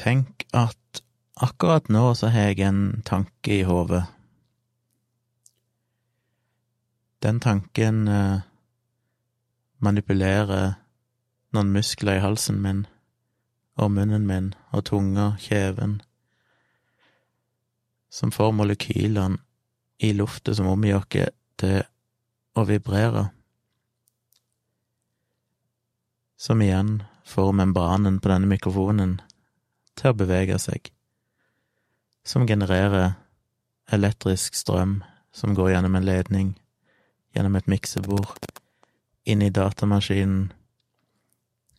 Tenk at akkurat nå så har jeg en tanke i hodet. Den tanken eh, manipulerer noen muskler i halsen min og munnen min og tunga, kjeven, som får molekylene i lufta som omgir oss, til å vibrere, som igjen får membranen på denne mikrofonen til å bevege seg, som genererer elektrisk strøm som går gjennom en ledning, gjennom et miksebord, inn i datamaskinen,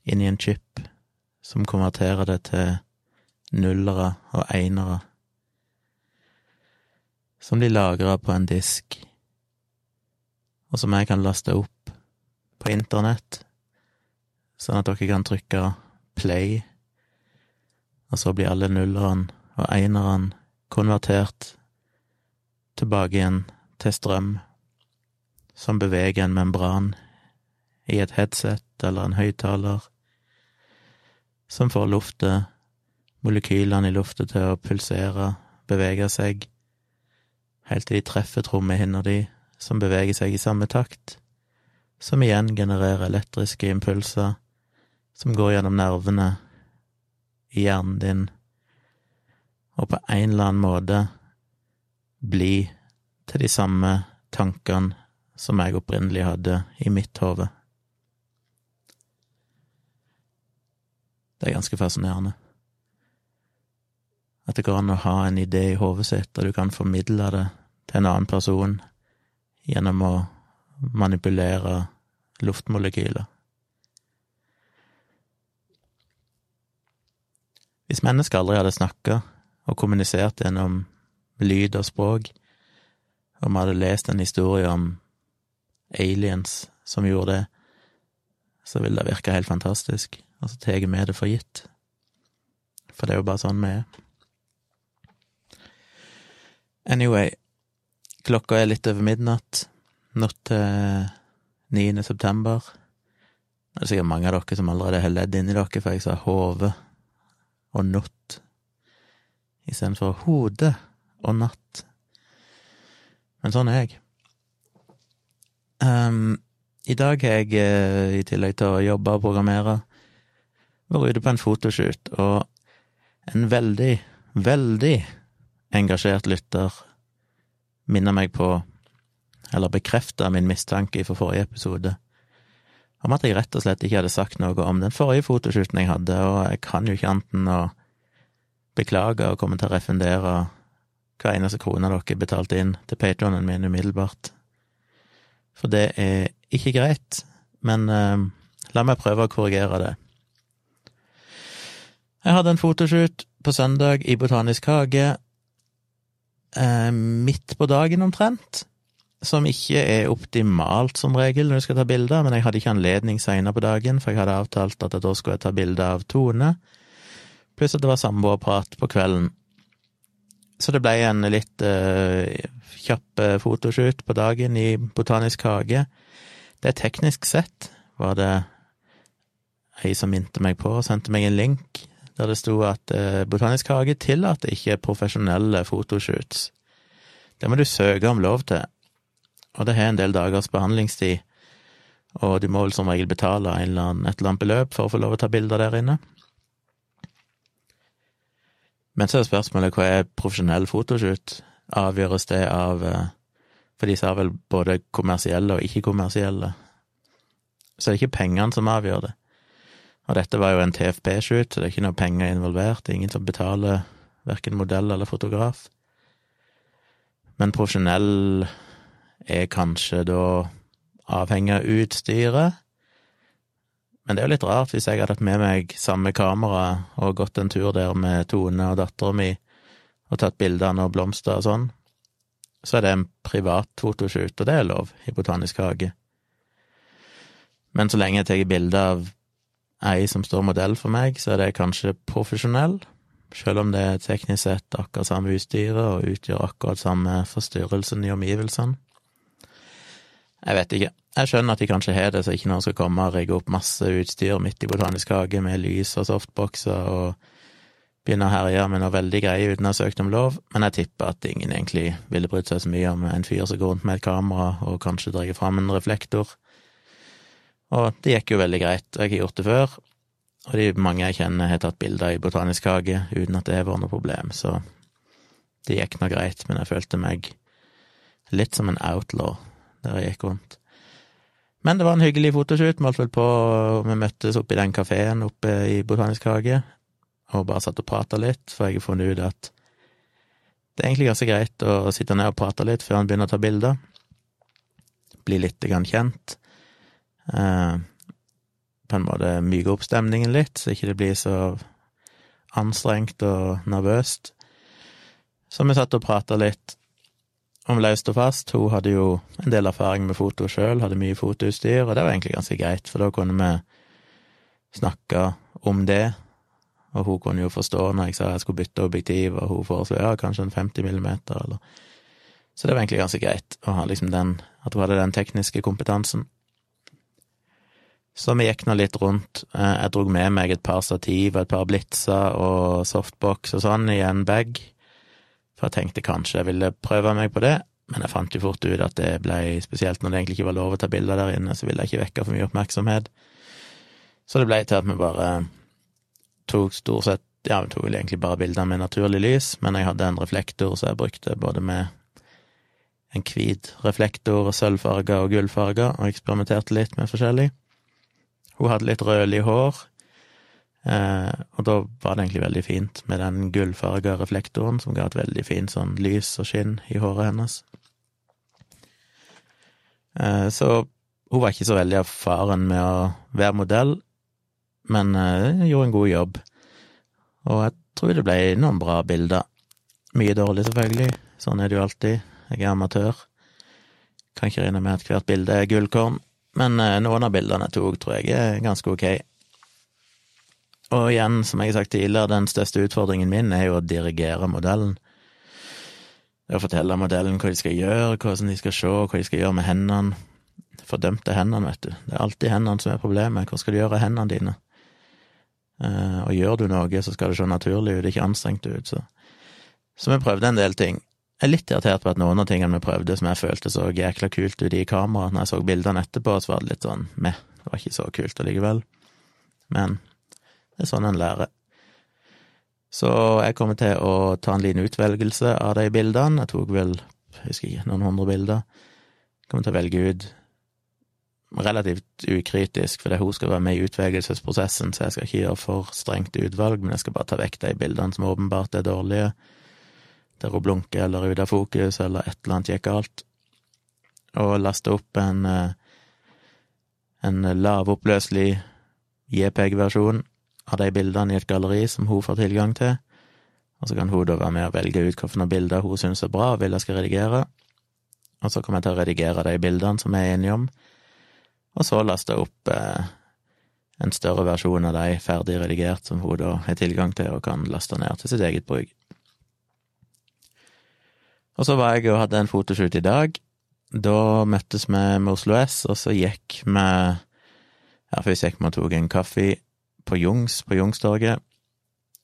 inn i en chip, som konverterer det til nullere og einere, som de lagrer på en disk, og som jeg kan laste opp på internett, sånn at dere kan trykke play, og så blir alle nulleren og eneren konvertert tilbake igjen til strøm, som beveger en membran i et headset eller en høyttaler, som får luftet, molekylene i lufta, til å pulsere, bevege seg, helt til de treffer trommehinna di, som beveger seg i samme takt, som igjen genererer elektriske impulser, som går gjennom nervene i hjernen din, og på en eller annen måte bli til de samme tankene som jeg opprinnelig hadde i mitt hode. Det er ganske fascinerende. At det går an å ha en idé i hodet sitt, og du kan formidle det til en annen person gjennom å manipulere luftmolekyler. Hvis mennesker aldri hadde snakka og kommunisert gjennom lyd og språk, og vi hadde lest en historie om aliens som gjorde det, så ville det virke helt fantastisk og så tar vi det for gitt. For det er jo bare sånn vi er. Anyway, klokka er litt over midnatt natt til 9. september. Det er sikkert mange av dere som allerede har ledd inni dere, for jeg sa hode og natt istedenfor hode og natt. Men sånn er jeg. Um, I dag har jeg, eh, i tillegg til å jobbe og programmere, vært ute på en fotoshoot, og en veldig, veldig engasjert lytter minner meg på, eller bekrefter min mistanke fra forrige episode, om at jeg rett og slett ikke hadde sagt noe om den forrige fotoshooten jeg hadde, og jeg kan jo ikke annet enn å beklage og komme til å refundere hver eneste krone dere betalte inn til patronen min umiddelbart. For det er ikke greit, men eh, la meg prøve å korrigere det. Jeg hadde en fotoshoot på søndag i Botanisk hage, eh, midt på dagen omtrent, som ikke er optimalt som regel når du skal ta bilder, men jeg hadde ikke anledning seinere på dagen, for jeg hadde avtalt at da skulle jeg ta bilde av Tone, pluss at det var samboerprat på kvelden. Så det ble en litt uh, kjapp eh, fotoshoot på dagen i Botanisk hage. Det teknisk sett var det ei som minte meg på og sendte meg en link der det sto at uh, Botanisk hage tillater ikke profesjonelle fotoshoots. Det må du søke om lov til, og det har en del dagers behandlingstid, og du må vel som regel betale eller annen, et eller annet beløp for å få lov å ta bilder der inne. Men så er spørsmålet hva er profesjonell fotoshoot? Avgjøres det av eh, For de sa vel både kommersielle og ikke-kommersielle. Så det er ikke pengene som avgjør det. Og dette var jo en TFP-shoot, så det er ikke noe penger involvert, det er ingen som betaler verken modell eller fotograf. Men profesjonell er kanskje da avhengig av utstyret. Men det er jo litt rart hvis jeg hadde hatt med meg samme kamera og gått en tur der med Tone og dattera mi og tatt bilder av noen blomster og sånn, så er det en privat fotoshoot, og det er lov i Botanisk hage. Men så lenge jeg tar bilde av ei som står modell for meg, så er det kanskje profesjonell, selv om det er teknisk sett akkurat samme utstyret og utgjør akkurat samme forstyrrelsen i omgivelsene. Jeg vet ikke. Jeg skjønner at de kanskje har det, så ikke noen skal komme og rigge opp masse utstyr midt i Botanisk hage med lys og softboxer og begynne å herje med noe veldig greie uten å ha søkt om lov, men jeg tipper at ingen egentlig ville brydd seg så mye om en fyr som går rundt med et kamera og kanskje drar fram en reflektor. Og det gikk jo veldig greit, jeg har gjort det før, og de mange jeg kjenner har tatt bilder i Botanisk hage uten at det har vært noe problem, så det gikk nå greit, men jeg følte meg litt som en outlaw der jeg gikk rundt. Men det var en hyggelig fotoshoot. Vi holdt vel på, vi møttes oppe i den kafeen oppe i Botanisk hage og bare satt og prata litt, for jeg har funnet ut at det er egentlig ganske greit å sitte ned og prate litt før en begynner å ta bilder. Bli litt grann kjent. Eh, på en måte myke opp stemningen litt, så ikke det blir så anstrengt og nervøst. Så vi satt og prata litt om løst og fast. Hun hadde jo en del erfaring med foto sjøl, hadde mye fotoutstyr, og det var egentlig ganske greit, for da kunne vi snakke om det, og hun kunne jo forstå når jeg sa jeg skulle bytte objektiv, og hun foreslo ja, kanskje en 50 millimeter, eller Så det var egentlig ganske greit å ha liksom den, at hun hadde den tekniske kompetansen. Så vi gikk nå litt rundt. Eh, jeg dro med meg et par stativ et par blitser og softbox og sånn i en bag, for jeg tenkte kanskje jeg ville prøve meg på det, men jeg fant jo fort ut at det ble, spesielt når det egentlig ikke var lov å ta bilder der inne, så ville jeg ikke vekke for mye oppmerksomhet. Så det ble til at vi bare tok stort sett Ja, vi tok egentlig bare bilder med naturlig lys, men jeg hadde en reflektor, så jeg brukte både med en hvit reflektor, sølvfarga og gullfarga, og eksperimenterte litt med forskjellig. Hun hadde litt rødlig hår, eh, og da var det egentlig veldig fint med den gullfarga reflektoren, som ga et veldig fint sånn lys og skinn i håret hennes. Eh, så hun var ikke så veldig erfaren med å være modell, men eh, gjorde en god jobb. Og jeg tror det ble noen bra bilder. Mye dårlig, selvfølgelig. Sånn er det jo alltid. Jeg er amatør. Kan ikke regne med at hvert bilde er gullkorn, men eh, noen av bildene jeg tok, tror jeg er ganske ok. Og igjen, som jeg har sagt tidligere, den største utfordringen min er jo å dirigere modellen. Det å fortelle modellen hva de skal gjøre, hvordan de skal se, hva de skal gjøre med hendene. Fordømte hendene, vet du. Det er alltid hendene som er problemet. Hva skal du gjøre hendene dine? Eh, og gjør du noe, så skal det se naturlig ut, ikke anstrengt ut, så Så vi prøvde en del ting. Jeg er litt irritert på at noen av tingene vi prøvde som jeg følte så jækla kult ut i kameraet, når jeg så bildene etterpå, så var det litt sånn meh, det var ikke så kult allikevel. Men det er sånn en lærer. Så jeg kommer til å ta en liten utvelgelse av de bildene. Jeg tok vel, jeg husker ikke, noen hundre bilder. Jeg kommer til å velge ut relativt ukritisk, fordi hun skal være med i utvelgelsesprosessen, så jeg skal ikke gjøre for strengt utvalg, men jeg skal bare ta vekk de bildene som åpenbart er dårlige, der hun blunker eller er ute av fokus, eller et eller annet gikk galt, og laste opp en, eh, en lavoppløselig JPEG-versjon av de bildene i et galleri som hun får tilgang til, og så kan hun da være med og velge ut hvilke bilder hun syns er bra og vil jeg skal redigere, og så kommer jeg til å redigere de bildene som vi er enige om, og så laste jeg opp eh, en større versjon av de ferdig redigert, som hun da har tilgang til og kan laste ned til sitt eget bruk. Og så var jeg og hadde en fotoshoot i dag. Da møttes vi med Oslo S, og så gikk vi Ja, først gikk vi og tok en kaffe på Jungs, på Jungstorget.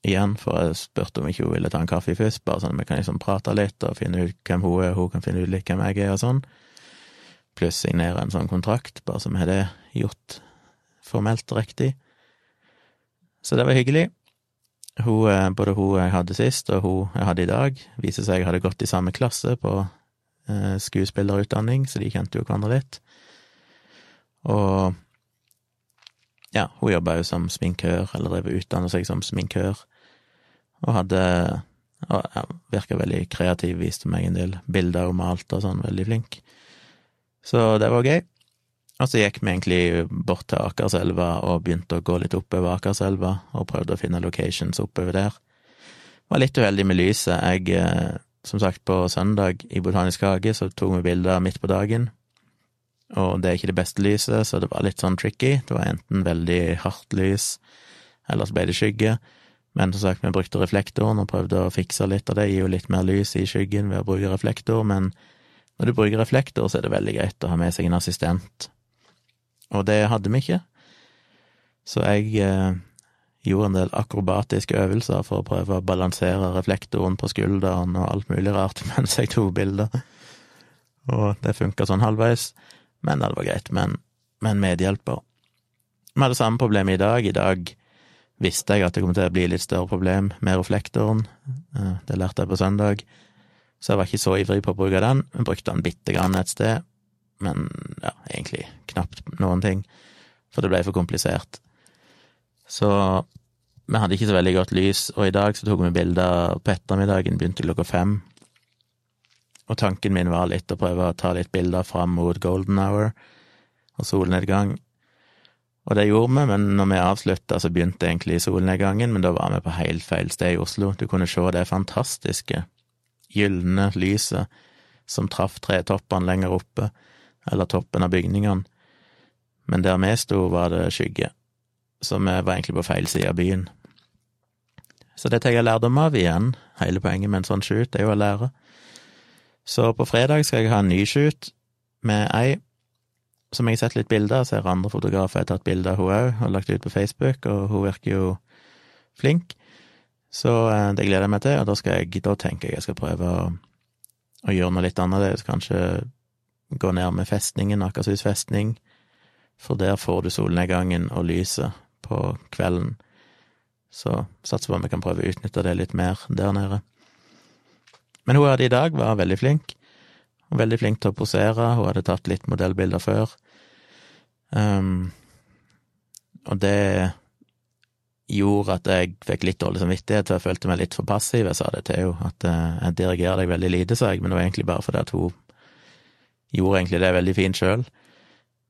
Igjen, for jeg spurte om ikke hun ville ta en kaffe først, bare sånn at vi kan liksom prate litt og finne ut hvem hun er, hun kan finne ut litt hvem jeg er, og sånn pluss signere en sånn kontrakt, bare så vi har det gjort formelt riktig. Så det var hyggelig. Hun, eh, både hun jeg hadde sist, og hun jeg hadde i dag, viser seg jeg hadde gått i samme klasse på eh, skuespillerutdanning, så de kjente jo hverandre litt. Og ja, hun jobba jo som sminkør, eller drev utdanna seg som sminkør, og hadde og ja, virka veldig kreativ, viste meg en del bilder hun malte og sånn, veldig flink. Så det var gøy. Og så gikk vi egentlig bort til Akerselva og begynte å gå litt oppover Akerselva, og prøvde å finne locations oppover der. Var litt uheldig med lyset. Jeg, eh, som sagt, på søndag i Botanisk hage så tok vi bilder midt på dagen, og det er ikke det beste lyset, så det var litt sånn tricky. Det var enten veldig hardt lys, eller så ble det skygge. Men som sagt, vi brukte reflektoren og prøvde å fikse litt av det, gir jo litt mer lys i skyggen ved å bruke reflektor, men når du bruker reflektor, så er det veldig greit å ha med seg en assistent, og det hadde vi ikke. Så jeg eh, gjorde en del akrobatiske øvelser for å prøve å balansere reflektoren på skulderen og alt mulig rart mens jeg tok bilder. Og det funka sånn halvveis, men det var greit med en medhjelper. Vi hadde samme problem i dag. I dag visste jeg at det kom til å bli litt større problem med reflektoren. Eh, det lærte jeg på søndag, så jeg var ikke så ivrig på å bruke den. Jeg brukte den bitte grann et sted, men ja, egentlig knapt noen ting, for det ble for komplisert. Så vi hadde ikke så veldig godt lys, og i dag så tok vi bilder på ettermiddagen, begynte klokka fem. Og tanken min var litt å prøve å ta litt bilder fram mot golden hour og solnedgang. Og det gjorde vi, men når vi avslutta, så begynte egentlig solnedgangen, men da var vi på helt feil sted i Oslo. Du kunne se det fantastiske, gylne lyset som traff tretoppene lenger oppe, eller toppen av bygningene. Men der vi sto, var det skygge, så vi var egentlig på feil side av byen. Så det tar jeg lærdom av igjen. Hele poenget med en sånn shoot er jo å lære. Så på fredag skal jeg ha en ny shoot med ei som jeg har sett litt bilder av, ser andre fotografer jeg har tatt bilde av hun òg og lagt ut på Facebook, og hun virker jo flink. Så eh, det gleder jeg meg til, og da, skal jeg, da tenker jeg jeg skal prøve å, å gjøre noe litt annerledes. Kanskje gå ned med festningen, Akershus festning, for der får du solnedgangen og lyset på kvelden. Så satser på om vi kan prøve å utnytte det litt mer der nede. Men hun hadde i dag var veldig flink. Veldig flink til å posere, hun hadde tatt litt modellbilder før. Um, og det gjorde at jeg fikk litt dårlig samvittighet, for jeg følte meg litt for passiv. Jeg sa det til henne, at eh, jeg dirigerer deg veldig lite, sa jeg, men det var egentlig bare fordi at hun gjorde egentlig det veldig fint sjøl.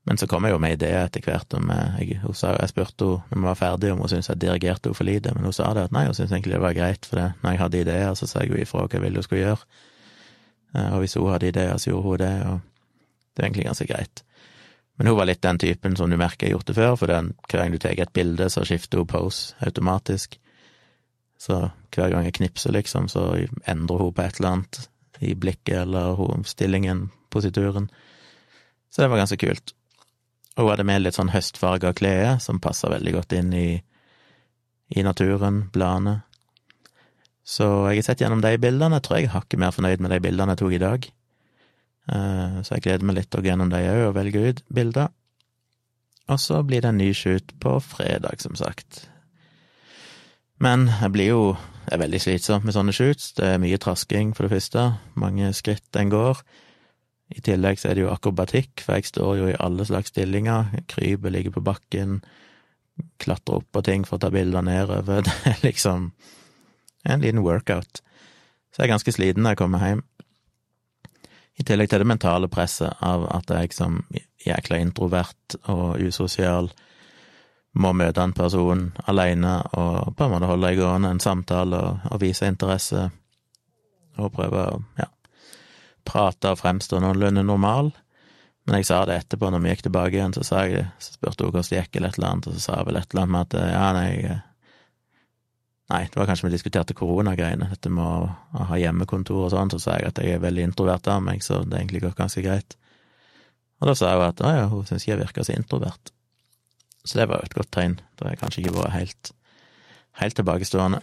Men så kom jeg jo med ideer etter hvert. Om jeg, hun sa, jeg spurte henne når vi var ferdige om hun syntes jeg dirigerte henne for lite, men hun sa det at nei, hun syntes egentlig det var greit, for det, når jeg hadde ideer, så sa jeg jo ifra hva jeg ville hun skulle gjøre. Eh, og hvis hun hadde ideer, så gjorde hun det, og det er egentlig ganske greit. Men hun var litt den typen som du merker jeg har gjort det før, for den, hver gang du tar et bilde, så skifter hun pose automatisk. Så hver gang jeg knipser, liksom, så endrer hun på et eller annet i blikket eller stillingen, posituren. Så det var ganske kult. Og hun hadde med litt sånn høstfarga klær, som passa veldig godt inn i, i naturen, bladene. Så jeg har sett gjennom de bildene. Jeg tror jeg er hakket mer fornøyd med de bildene jeg tok i dag. Eh, så jeg gleder meg litt å gå gjennom de òg og velge ut bilder. Og så blir det en ny shoot på fredag, som sagt. Men jeg blir jo er veldig slitsomt med sånne shoots. Det er mye trasking, for det første. Mange skritt en går. I tillegg så er det jo akrobatikk, for jeg står jo i alle slags stillinger. Kryper, ligger på bakken, klatrer opp på ting for å ta bilder nedover. Det er liksom en liten workout. Så jeg er ganske sliten når jeg kommer hjem. I tillegg til det mentale presset av at jeg som jækla introvert og usosial må møte en person aleine og på en måte holde i gående en samtale og, og vise interesse og prøve å ja, prate og fremstå noenlunde normal. Men jeg sa det etterpå, når vi gikk tilbake igjen, så, sa jeg, så spurte hun hvordan det gikk, eller et eller annet, og så sa jeg vel et eller annet med at ja, nei, nei, det var kanskje vi diskuterte koronagreiene, dette med å, ha hjemmekontor og sånn, så sa jeg at jeg er veldig introvert av meg, så det egentlig gått ganske greit. Og da sa hun at å ja, hun syntes jeg virker så introvert. Så det var jo et godt tegn. Da har jeg kanskje ikke vært helt, helt tilbakestående,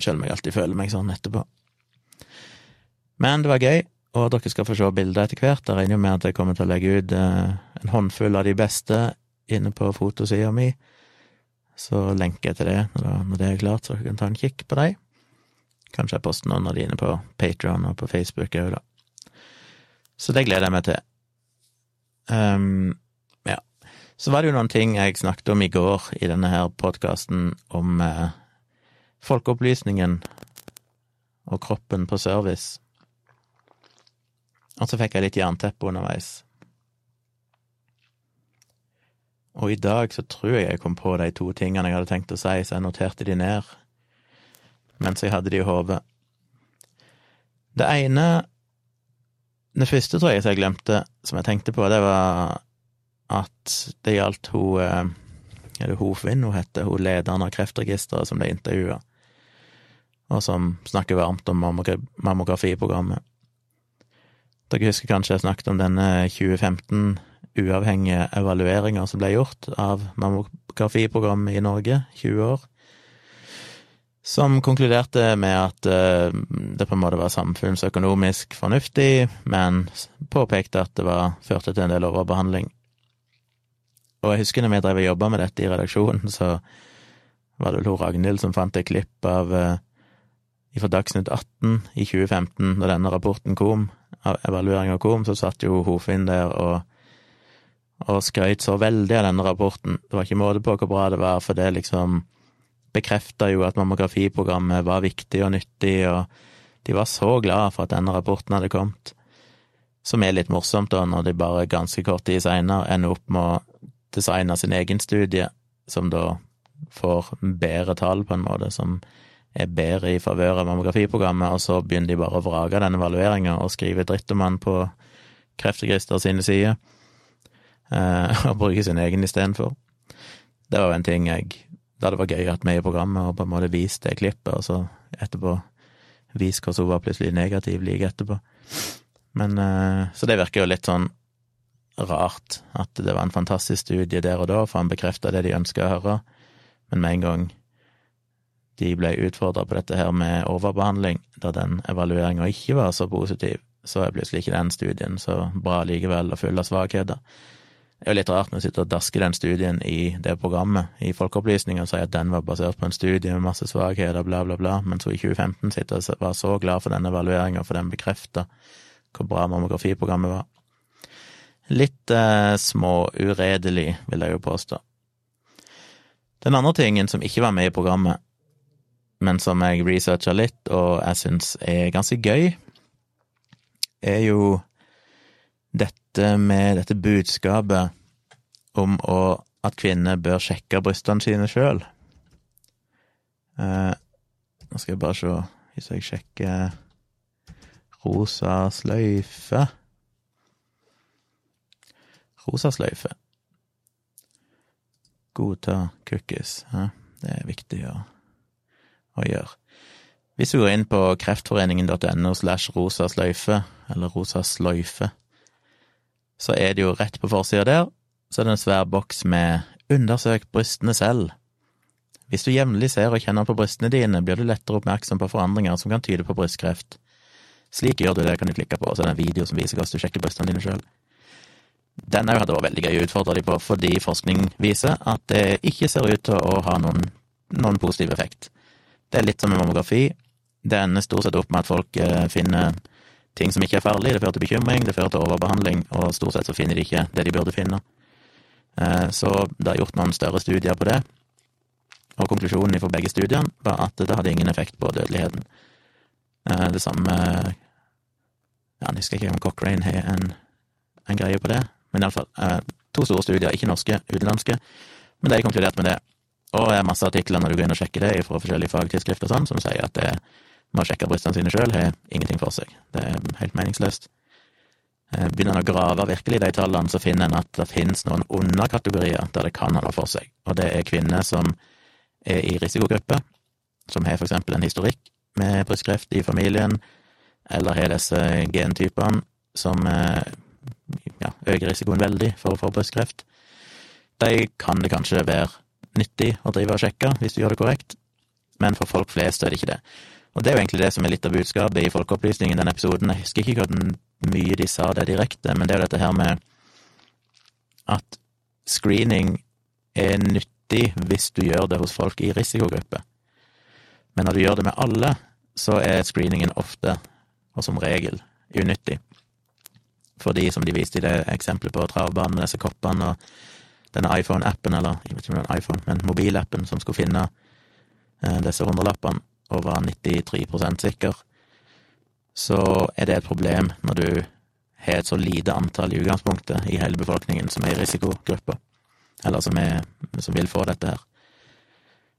selv om jeg alltid føler meg sånn etterpå. Men det var gøy, og dere skal få se bilder etter hvert. Jeg regner med at jeg kommer til å legge ut eh, en håndfull av de beste inne på fotosida mi. Så lenker jeg til det når det er klart, så dere kan ta en kikk på dem. Kanskje jeg poster noen av dine på Patron og på Facebook òg, da. Så det gleder jeg meg til. Um, ja. Så var det jo noen ting jeg snakket om i går i denne her podkasten om eh, folkeopplysningen og kroppen på service. Og så fikk jeg litt jernteppe underveis. Og i dag så tror jeg jeg kom på de to tingene jeg hadde tenkt å si, så jeg noterte de ned mens jeg hadde de i hodet. Det ene Det første tror jeg jeg glemte, som jeg tenkte på, det var at det gjaldt hun eh, Er det Hovin hun heter, hun lederen av Kreftregisteret som ble intervjua, og som snakker varmt om mammografiprogrammet. Dere husker kanskje jeg snakket om denne 2015 uavhengige evalueringer som ble gjort av mammografiprogrammet i Norge, 20 år, som konkluderte med at eh, det på en måte var samfunnsøkonomisk fornuftig, men påpekte at det var, førte til en del overbehandling. Og jeg husker når vi drev og jobba med dette i redaksjonen, så var det vel hun Ragnhild som fant et klipp av eh, fra Dagsnytt 18 i 2015, da denne rapporten kom, evalueringa kom, så satt jo Hofinn der og, og skrøt så veldig av denne rapporten. Det var ikke måte på hvor bra det var, for det liksom bekrefta jo at mammografiprogrammet var viktig og nyttig, og de var så glad for at denne rapporten hadde kommet. Som er litt morsomt, da, når de bare ganske kort tid seinere ender opp med å designe sin egen studie, som da får bedre tall, på en måte, som er bedre i favør av mammografiprogrammet, og så begynner de bare å vrake den evalueringa og skrive dritt om han på Kreftregister sine sider, eh, og bruke sin egen istedenfor. Det var jo en ting jeg Da det var gøy at vi i programmet og på en måte viste det klippet, og så etterpå vist hvordan hun var plutselig negativ like etterpå. Men eh, Så det virker jo litt sånn rart at det var en fantastisk studie der og da, for han bekrefta det de ønska å høre, men med en gang de ble utfordra på dette her med overbehandling, da den evalueringa ikke var så positiv, så er plutselig ikke den studien så bra likevel og full av svakheter. Det er jo litt rart når du sitter og dasker den studien i det programmet i Folkeopplysninga, og sier at den var basert på en studie med masse svakheter, bla, bla, bla, mens hun i 2015 sitter og var så glad for den evalueringa, for den bekrefta hvor bra mammografiprogrammet var. Litt eh, småuredelig, vil jeg jo påstå. Den andre tingen som ikke var med i programmet, men som jeg researcha litt, og jeg syns er ganske gøy, er jo dette med dette budskapet om å, at kvinner bør sjekke brystene sine sjøl. Eh, nå skal jeg bare se hvis jeg sjekker rosa sløyfe Rosa sløyfe. Godta cookies. Ja, det er viktig å å gjøre. Hvis du går inn på kreftforeningen.no slash rosa sløyfe, eller rosa sløyfe, så er det jo rett på forsida der, så er det en svær boks med 'undersøk brystene selv'. Hvis du jevnlig ser og kjenner på brystene dine, blir du lettere oppmerksom på forandringer som kan tyde på brystkreft. Slik gjør du det, kan du klikke på, og så er det en video som viser hvordan du sjekker brystene dine sjøl. Den òg hadde vært veldig gøy å utfordre dem på, fordi forskning viser at det ikke ser ut til å ha noen, noen positiv effekt. Det er litt som med mammografi. Det ender stort sett opp med at folk eh, finner ting som ikke er farlig. Det fører til bekymring, det fører til overbehandling, og stort sett så finner de ikke det de burde finne. Eh, så det er gjort noen større studier på det, og konklusjonen for begge studiene var at det hadde ingen effekt på dødeligheten. Eh, det samme Ja, jeg husker ikke om Cochrane har en, en greie på det, men iallfall to store studier, ikke norske, utenlandske, men de konkluderte med det. Og det er masse artikler når du går inn og sjekker det fra forskjellige fagtidsskrifter sånn, som sier at det med å sjekke brystene sine sjøl har ingenting for seg. Det er helt meningsløst. Eh, begynner en å grave virkelig i de tallene, så finner en at det finnes noen underkategorier der det kan noe for seg, og det er kvinner som er i risikogruppe, som har for eksempel en historikk med brystkreft i familien, eller har disse gentypene som eh, ja, øker risikoen veldig for å få brystkreft. De kan det kanskje være nyttig å drive og sjekke, hvis du gjør det korrekt, men for folk flest er det ikke det. Og det er jo egentlig det som er litt av budskapet i Folkeopplysningen i den episoden. Jeg husker ikke hvor mye de sa det direkte, men det er jo dette her med at screening er nyttig hvis du gjør det hos folk i risikogruppe. Men når du gjør det med alle, så er screeningen ofte, og som regel, unyttig. Fordi, som de viste i det eksempelet på travbanen med disse koppene og denne iPhone-appen, eller jeg vet ikke om det er en iPhone, men mobilappen som skulle finne eh, disse hundrelappene, og var 93 sikker, så er det et problem når du har et så lite antall i utgangspunktet i hele befolkningen som er i risikogruppa, eller som, er, som vil få dette her.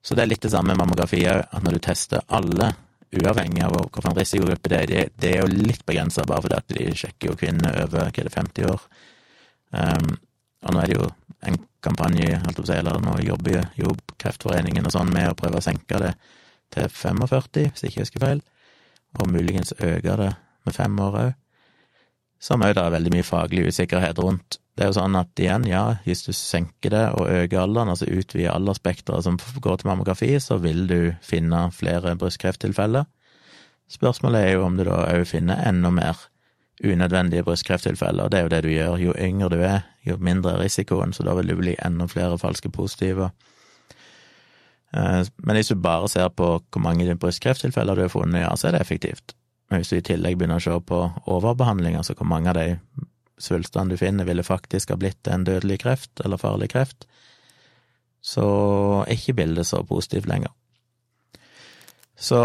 Så det er litt det samme med mammografi òg, at når du tester alle, uavhengig av hvilken risikogruppe det er, det, er jo litt begrensa, bare fordi at de sjekker jo kvinner over hva det, 50 år. Um, og nå er det jo en kampanje, si, eller nå jobber jo Kreftforeningen og sånn med å prøve å senke det til 45, hvis jeg ikke husker feil, og muligens øke det med fem år òg. Som òg det er veldig mye faglig usikkerhet rundt, det er jo sånn at igjen, ja, hvis du senker det og øker alderen, altså utvider aldersspekteret som går til mammografi, så vil du finne flere brystkrefttilfeller. Spørsmålet er jo om du da òg finner enda mer unødvendige brystkrefttilfeller, det er jo det du gjør. Jo yngre du er, jo mindre er risikoen, så da vil det bli enda flere falske positive. Eh, men hvis du bare ser på hvor mange brystkrefttilfeller du har funnet, ja, så er det effektivt. Men hvis du i tillegg begynner å se på overbehandling, altså hvor mange av de svulstene du finner, ville faktisk ha blitt en dødelig kreft eller farlig kreft, så er ikke bildet så positivt lenger. Så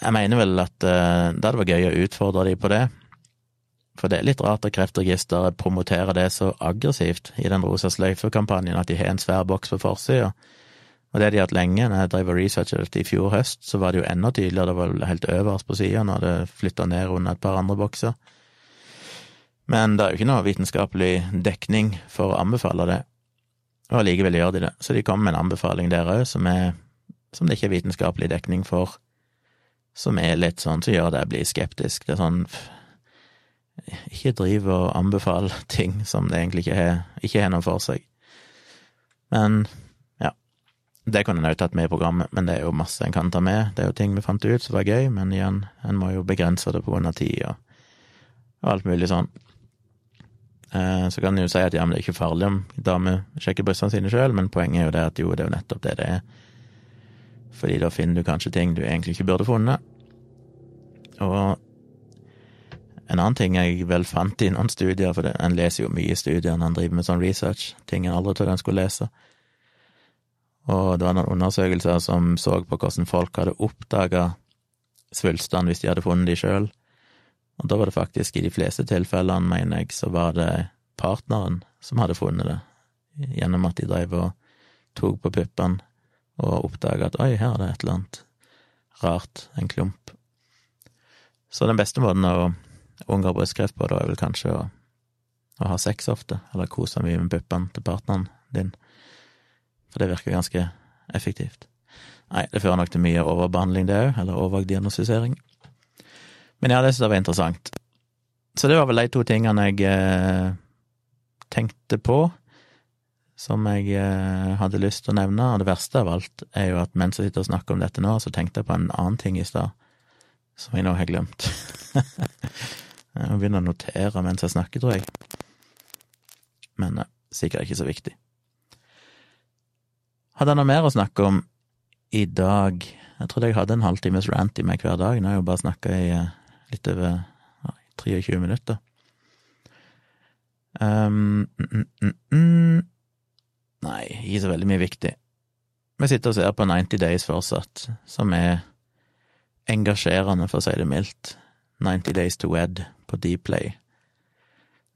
jeg mener vel at uh, det hadde vært gøy å utfordre de på det, for det er litt rart at Kreftregisteret promoterer det så aggressivt i den rosa sløyfe-kampanjen, at de har en svær boks på forsida. Og det har de hatt lenge. Når jeg drev og researchet dette i fjor høst, så var det jo enda tydeligere, det var helt øverst på sida, når det flytta ned under et par andre bokser. Men det er jo ikke noe vitenskapelig dekning for å anbefale det, og allikevel gjør de det. Så de kommer med en anbefaling der òg, som, som, det ikke er vitenskapelig dekning for, som er litt sånn som gjør det jeg blir skeptisk. Det er sånn Ikke driv og anbefale ting som det egentlig ikke har, ikke har noe for seg. Men ja, det kunne en òg tatt med i programmet, men det er jo masse en kan ta med. Det er jo ting vi fant ut som var gøy, men igjen, en må jo begrense det av tid og, og alt mulig sånn. Eh, så kan en jo si at ja, men det er ikke farlig om damer sjekker brystene sine sjøl, men poenget er jo det at jo, det er jo nettopp det det er. Fordi da finner du kanskje ting du egentlig ikke burde funnet. Og en annen ting jeg vel fant i noen studier, for en leser jo mye i studier når en driver med sånn research, ting en aldri trodde en skulle lese. Og det var noen undersøkelser som så på hvordan folk hadde oppdaga svulstene hvis de hadde funnet de sjøl. Og da var det faktisk, i de fleste tilfellene, mener jeg, så var det partneren som hadde funnet det, gjennom at de drev og tok på puppene og oppdaga at oi, her er det et eller annet rart, en klump. Så den beste måten å unngå brystkreft på, da, er vel kanskje å, å ha sex ofte, eller kose mye med puppene til partneren din, for det virker ganske effektivt. Nei, det fører nok til mye overbehandling, det òg, eller overdiagnostisering. Men ja, det synes jeg var interessant. Så det var vel de to tingene jeg eh, tenkte på, som jeg eh, hadde lyst til å nevne. Og det verste av alt er jo at mens jeg sitter og snakker om dette nå, så tenkte jeg på en annen ting i stad, som jeg nå har glemt. jeg må begynne å notere mens jeg snakker, tror jeg. Men eh, sikkert ikke så viktig. Hadde jeg noe mer å snakke om i dag? Jeg trodde jeg hadde en halvtimes rant i meg hver dag. Nå har jeg jo bare snakka i eh, litt over ja, 23 minutter. Um, mm, mm, mm, Nei, ikke så veldig mye viktig. Vi sitter og ser på 90 Days fortsatt, som er engasjerende, for å si det mildt. 90 Days to Wed på Dplay.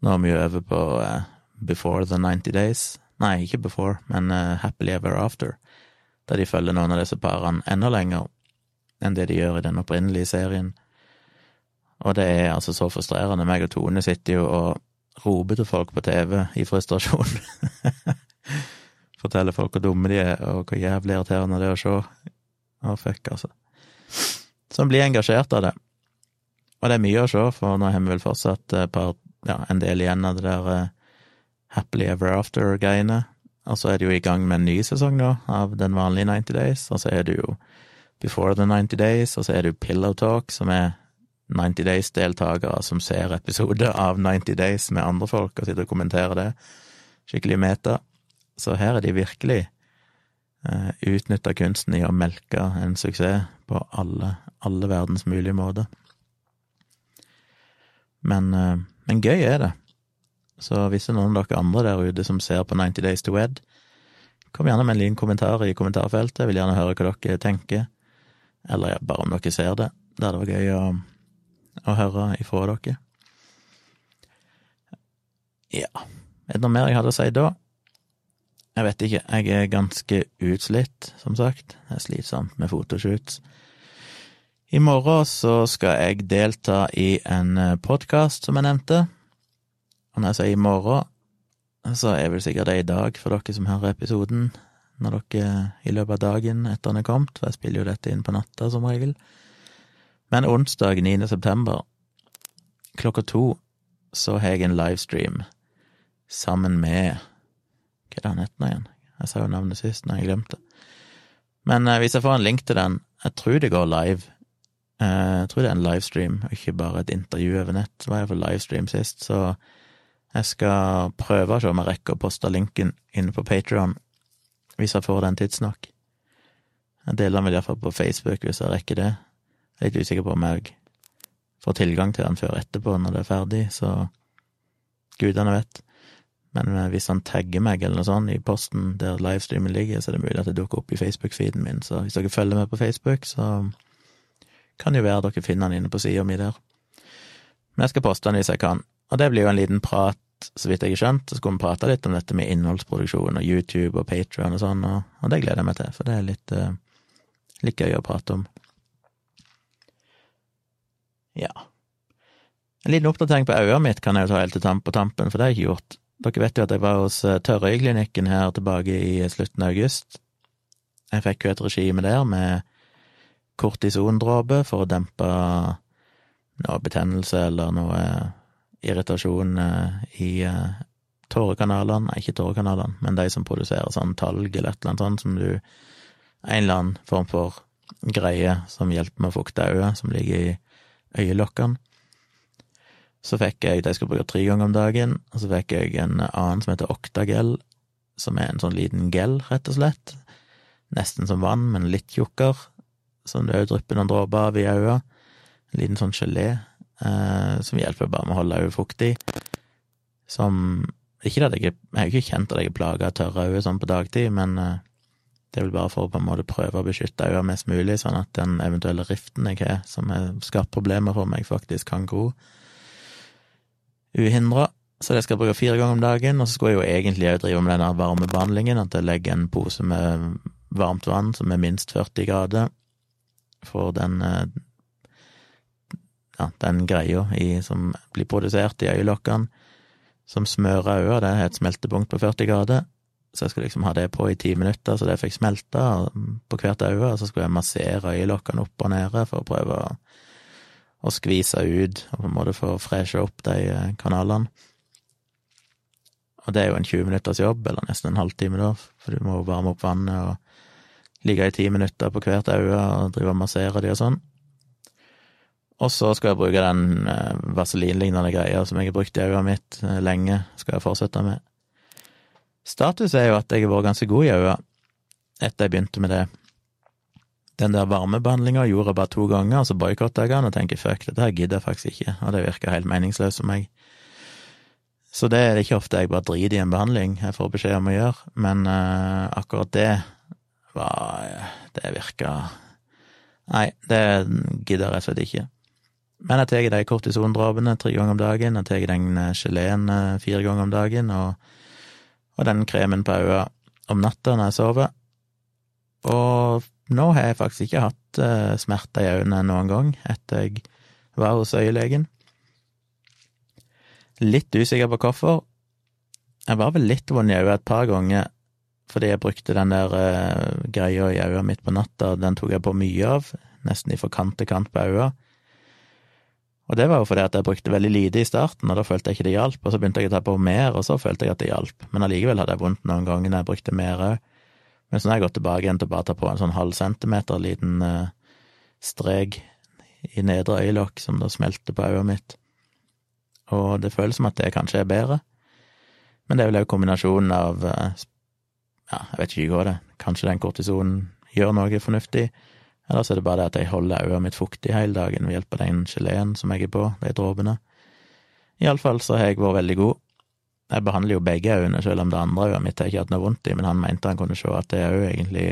Nå er vi jo over på uh, Before the 90 Days. Nei, ikke Before, men uh, Happily Ever After, der de følger noen av disse parene enda lenger enn det de gjør i den opprinnelige serien. Og det er altså så frustrerende. Meg og Tone sitter jo og roper til folk på TV i frustrasjon. Forteller folk hvor dumme de er, og hvor jævlig irriterende det er å se. Å, fuck, altså. Så en blir engasjert av det. Og det er mye å se, for nå har vi vel fortsatt par, ja, en del igjen av det der uh, Happily Ever After-greiene. Og så er det jo i gang med en ny sesong nå, av den vanlige 90 Days. Og så er det jo Before the 90 Days, og så er det jo Pillow Talk, som er 90 Days-deltakere som ser episoder av 90 Days med andre folk og sitter og kommenterer det. Skikkelig meta. Så her er de virkelig eh, utnytta kunsten i å melke en suksess på alle, alle verdens mulige måter. Men, eh, men, gøy er det. Så hvis det er noen av dere andre der ute som ser på 90 Days to Wed, kom gjerne med en liten kommentar i kommentarfeltet. Jeg vil gjerne høre hva dere tenker, eller bare om dere ser det. Det hadde vært gøy å å høre ifra dere. Ja, er det noe mer jeg hadde å si da? Jeg vet ikke, jeg er ganske utslitt, som sagt. Det er slitsomt med fotoshoots. I morgen så skal jeg delta i en eh, podkast, som jeg nevnte. Og når jeg sier i morgen, så er vel sikkert det i dag for dere som hører episoden, når dere i løpet av dagen etter den er kommet, for jeg spiller jo dette inn på natta som regel. Men onsdag 9. september klokka to så har jeg en livestream sammen med Hva er det han heter nå igjen? Jeg sa jo navnet sist, når jeg glemte det. Men eh, hvis jeg får en link til den Jeg tror det går live. Eh, jeg tror det er en livestream, og ikke bare et intervju over nett. Det var iallfall livestream sist, så jeg skal prøve å se om jeg rekker å poste linken inne på Patrion, hvis jeg får den tidsnok. Jeg deler den vel iallfall på Facebook hvis jeg rekker det. Jeg er litt usikker på om jeg får tilgang til den før etterpå, når det er ferdig, så gudene vet. Men eh, hvis han tagger meg eller noe sånt i posten der livestreamen ligger, så er det mulig at det dukker opp i Facebook-feeden min. Så hvis dere følger med på Facebook, så kan jo være dere finner den inne på sida mi der. Men jeg skal poste den hvis jeg kan. Og det blir jo en liten prat, så vidt jeg har skjønt. Så skulle vi prate litt om dette med innholdsproduksjon og YouTube og Patrion og sånn, og, og, det gleder jeg meg til, for det er litt, uh, litt gøy å prate om. Ja. En liten oppdatering på øyet mitt kan jeg jo ta helt til på tampen, for det har jeg ikke gjort. Dere vet jo at jeg var hos Tørrøyeklinikken Tørrøyklinikken her tilbake i slutten av august. Jeg fikk jo et regime der med kortisondråpe for å dempe noe betennelse eller noe irritasjon eh, i eh, tårekanalene, nei, ikke tårekanalene, men de som produserer sånn talg eller et eller annet sånt som du En eller annen form for greie som hjelper med å fukte øyet, som ligger i øyelokkene. Så fikk jeg de skulle bruke tre ganger om dagen, og så fikk jeg en annen som heter Octagel, som er en sånn liten gel, rett og slett. Nesten som vann, men litt tjukkere, drypper noen dråper av i øynene. En liten sånn gelé, eh, som hjelper bare med å holde øyet fuktig. Som Ikke at jeg har ikke kjent at jeg er plaga av tørre øyne sånn på dagtid, men eh, det er vel bare for å på en måte prøve å beskytte øynene mest mulig, sånn at den eventuelle riften jeg har, som har skapt problemer for meg, faktisk kan gro uhindra. Så det skal jeg bruke fire ganger om dagen, og så skulle jeg jo egentlig òg drive med denne varmebehandlingen, at jeg legger en pose med varmt vann som er minst 40 grader, for den eh, ja, den greia i, som blir produsert i øyelokkene, som smører øya, det er et smeltepunkt på 40 grader. Så jeg skulle liksom ha det på i ti minutter, så det fikk smelta på hvert øye, og så skulle jeg massere øyelokkene opp og nede for å prøve å å skvise ut, og på en måte få freshe opp de eh, kanalene. Og det er jo en 20 minutters jobb, eller nesten en halvtime, da, for du må varme opp vannet og ligge i ti minutter på hvert øye og drive og massere de og sånn. Og så skal jeg bruke den eh, vaselinlignende greia som jeg har brukt i øyet mitt eh, lenge, skal jeg fortsette med. Status er jo at jeg har vært ganske god i øya etter jeg begynte med det. Den der varmebehandlinga gjorde jeg bare to ganger, og så boikotta jeg den og tenker fuck, dette her gidder jeg faktisk ikke, og det virker helt meningsløst for meg. Så det er ikke ofte jeg bare driter i en behandling jeg får beskjed om å gjøre, men uh, akkurat det Det virka Nei, det gidder jeg rett og slett ikke. Men jeg tar de kortisondråpene tre ganger om dagen, jeg tar den eh, geleen eh, fire ganger om dagen, og, og den kremen på øynene om natta når jeg sover. Og nå har jeg faktisk ikke hatt uh, smerter i øynene noen gang etter jeg var hos øyelegen. Litt usikker på hvorfor. Jeg var vel litt vond i øyet et par ganger fordi jeg brukte den der uh, greia i øyet mitt på natta, den tok jeg på mye av, nesten ifra kant til kant på øyet. Og det var jo fordi at jeg brukte veldig lite i starten, og da følte jeg ikke det hjalp, og så begynte jeg å ta på mer, og så følte jeg at det hjalp, men allikevel hadde jeg vondt noen ganger når jeg brukte mer òg. Men så har jeg gått tilbake igjen til bare å ta på en sånn halv centimeter liten uh, strek i nedre øyelokk som da smelter på øyet mitt. Og det føles som at det kanskje er bedre. Men det er vel òg kombinasjonen av uh, Ja, jeg vet ikke hva det er. Kanskje den kortisonen gjør noe fornuftig. Eller så er det bare det at jeg holder øyet mitt fuktig hele dagen ved hjelp av den geleen som jeg er på, de dråpene. Iallfall så har jeg vært veldig god. Jeg behandler jo begge øynene, selv om det andre øyet mitt har ikke hatt noe vondt i, men han mente han kunne se at det òg egentlig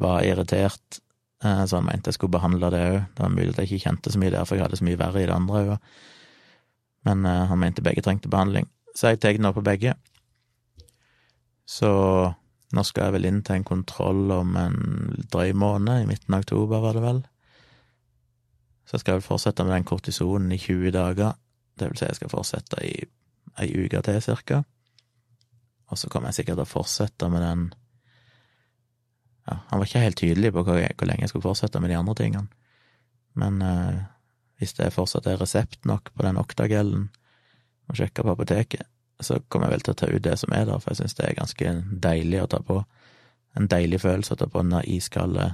var irritert, eh, så han mente jeg skulle behandle det òg. Det var mulig at jeg ikke kjente så mye der, for jeg hadde så mye verre i det andre øyet. Men uh, han mente begge trengte behandling, så jeg tar nå på begge. Så nå skal jeg vel inn til en kontroll om en drøy måned, i midten av oktober, var det vel. Så jeg skal vel fortsette med den kortisonen i 20 dager. Det vil si, jeg skal fortsette i ei uke til, cirka. Og så kommer jeg sikkert til å fortsette med den Ja, han var ikke helt tydelig på hvor, hvor lenge jeg skulle fortsette med de andre tingene, men eh, hvis det fortsatt er resept nok på den oktagellen, må sjekke på apoteket, så kommer jeg vel til å ta ut det som er der, for jeg syns det er ganske deilig å ta på. En deilig følelse å ta på den der iskalde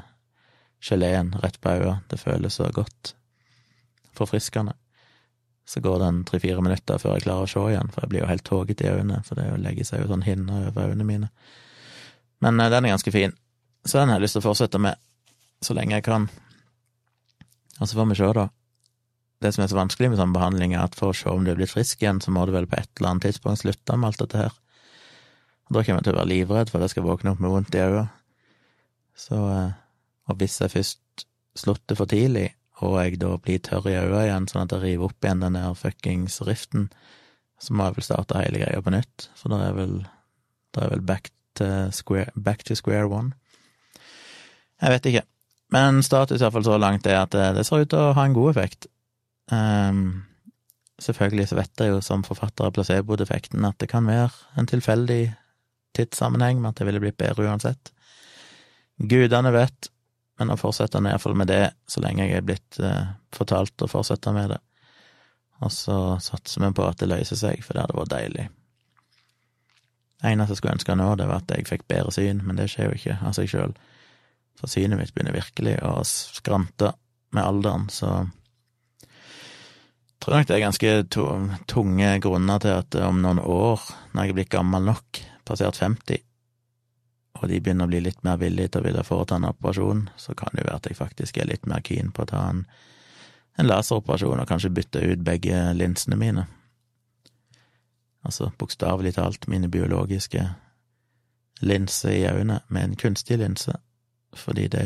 geleen rett på øyet. Det føles så godt. Forfriskende. Så går det en tre-fire minutter før jeg klarer å se igjen, for jeg blir jo helt tåget i øynene, for det legger seg jo sånn hinne over øynene mine. Men eh, den er ganske fin, så den har jeg lyst til å fortsette med så lenge jeg kan. Og så får vi se, da. Det som er så vanskelig med sånn behandling, er at for å se om du er blitt frisk igjen, så må du vel på et eller annet tidspunkt slutte med alt dette her. Og da kommer jeg til å være livredd for at jeg skal våkne opp med vondt i øyet. Så, eh, og hvis jeg først slutter for tidlig, og jeg da blir tørr i øynene igjen, sånn at jeg river opp igjen den der fuckings riften, så må jeg vel starte hele greia på nytt, for da er vel, da er vel back, to square, back to square one. Jeg vet ikke, men status iallfall så langt er at det, det, ser ut til å ha en god effekt. Um, selvfølgelig så vet jeg jo som forfatter av placebo-defekten at det kan være en tilfeldig tidssammenheng med at det ville blitt bedre uansett. Gudene vet, men nå fortsetter hvert iallfall med det så lenge jeg er blitt uh, fortalt å fortsette med det. Og så satser vi på at det løser seg, for det hadde vært deilig. Det eneste jeg skulle ønske nå, det var at jeg fikk bedre syn, men det skjer jo ikke av seg sjøl. For synet mitt begynner virkelig å skrante med alderen, så tror nok det er ganske tunge grunner til at om noen år, når jeg er blitt gammel nok, passert 50, og de begynner å bli litt mer villige til å ville foreta en operasjon, så kan det jo være at jeg faktisk er litt mer keen på å ta en, en laseroperasjon og kanskje bytte ut begge linsene mine. Altså bokstavelig talt mine biologiske linser i øynene med en kunstig linse, fordi det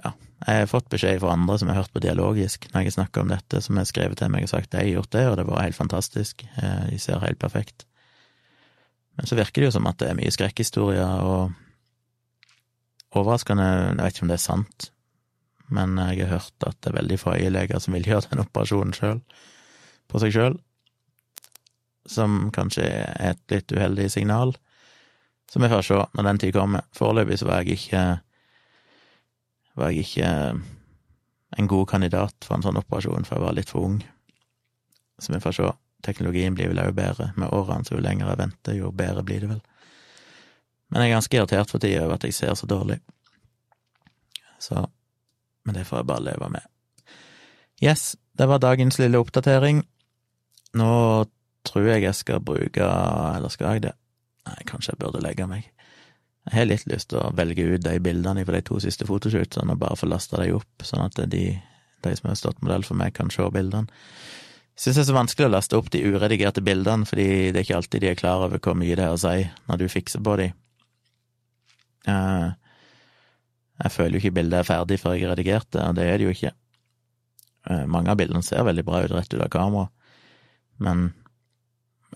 Ja, jeg har fått beskjed fra andre som har hørt på dialogisk når jeg snakker om dette, som har skrevet til meg og sagt jeg har gjort det, og det var helt fantastisk, eh, de ser helt perfekt men så virker det jo som at det er mye skrekkhistorier og overraskende Jeg vet ikke om det er sant, men jeg har hørt at det er veldig få øyeleger som vil gjøre den operasjonen sjøl, på seg sjøl, som kanskje er et litt uheldig signal. Så vi får se når den tid kommer. Foreløpig så var jeg ikke var jeg ikke en god kandidat for en sånn operasjon, for jeg var litt for ung. Så vi får se teknologien blir vel òg bedre med årene, så jo lenger jeg venter, jo bedre blir det vel. Men jeg er ganske irritert for tida over at jeg ser så dårlig. Så Men det får jeg bare leve med. Yes, det var dagens lille oppdatering. Nå tror jeg jeg skal bruke Eller skal jeg det? Nei, kanskje jeg burde legge meg. Jeg har litt lyst til å velge ut de bildene fra de to siste fotoshootene og bare få lasta de opp, sånn at de, de som har stått modell for meg, kan se bildene syns det er så vanskelig å laste opp de uredigerte bildene, fordi det er ikke alltid de er klar over hvor mye det er å si når du fikser på de. Uh, jeg føler jo ikke bildet er ferdig før jeg har redigert det, og det er det jo ikke. Uh, mange av bildene ser veldig bra ut rett ut av kamera, men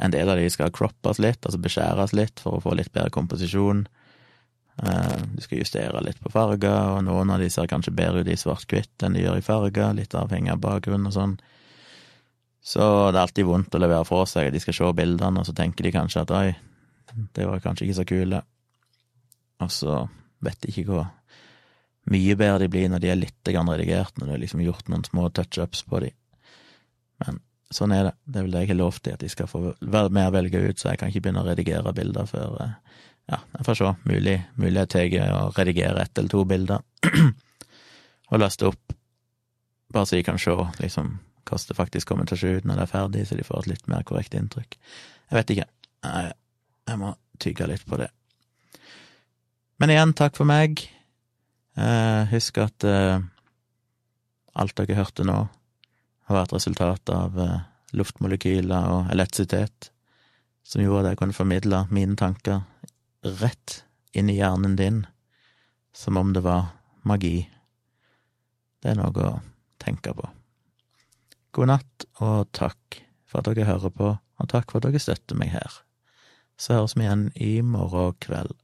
en del av de skal croppes litt, altså beskjæres litt for å få litt bedre komposisjon. Uh, du skal justere litt på farger, og noen av de ser kanskje bedre ut i svart-hvitt enn de gjør i farger, litt avhengig av bakgrunn og sånn. Så det er alltid vondt å levere fra seg, de skal se bildene, og så tenker de kanskje at oi, det var kanskje ikke så kule, og så vet de ikke hvor mye bedre de blir når de er litt redigert, når du har liksom gjort noen små touch-ups på de. Men sånn er det, det er vel det jeg har lovt de, at de skal få mer velge ut, så jeg kan ikke begynne å redigere bilder før eh, Ja, jeg får se, mulig, mulig jeg tar redigere ett eller to bilder, og laste opp, bare så de kan se liksom hvordan det faktisk kommer til å se ut når det er ferdig, så de får et litt mer korrekt inntrykk. Jeg vet ikke. Jeg må tygge litt på det. Men igjen, takk for meg. Eh, husk at eh, alt dere hørte nå, har vært resultat av eh, luftmolekyler og elektrisitet, som gjorde at jeg kunne formidle mine tanker rett inn i hjernen din, som om det var magi. Det er noe å tenke på. God natt, og takk for at dere hører på, og takk for at dere støtter meg her. Så høres vi igjen i morgen kveld.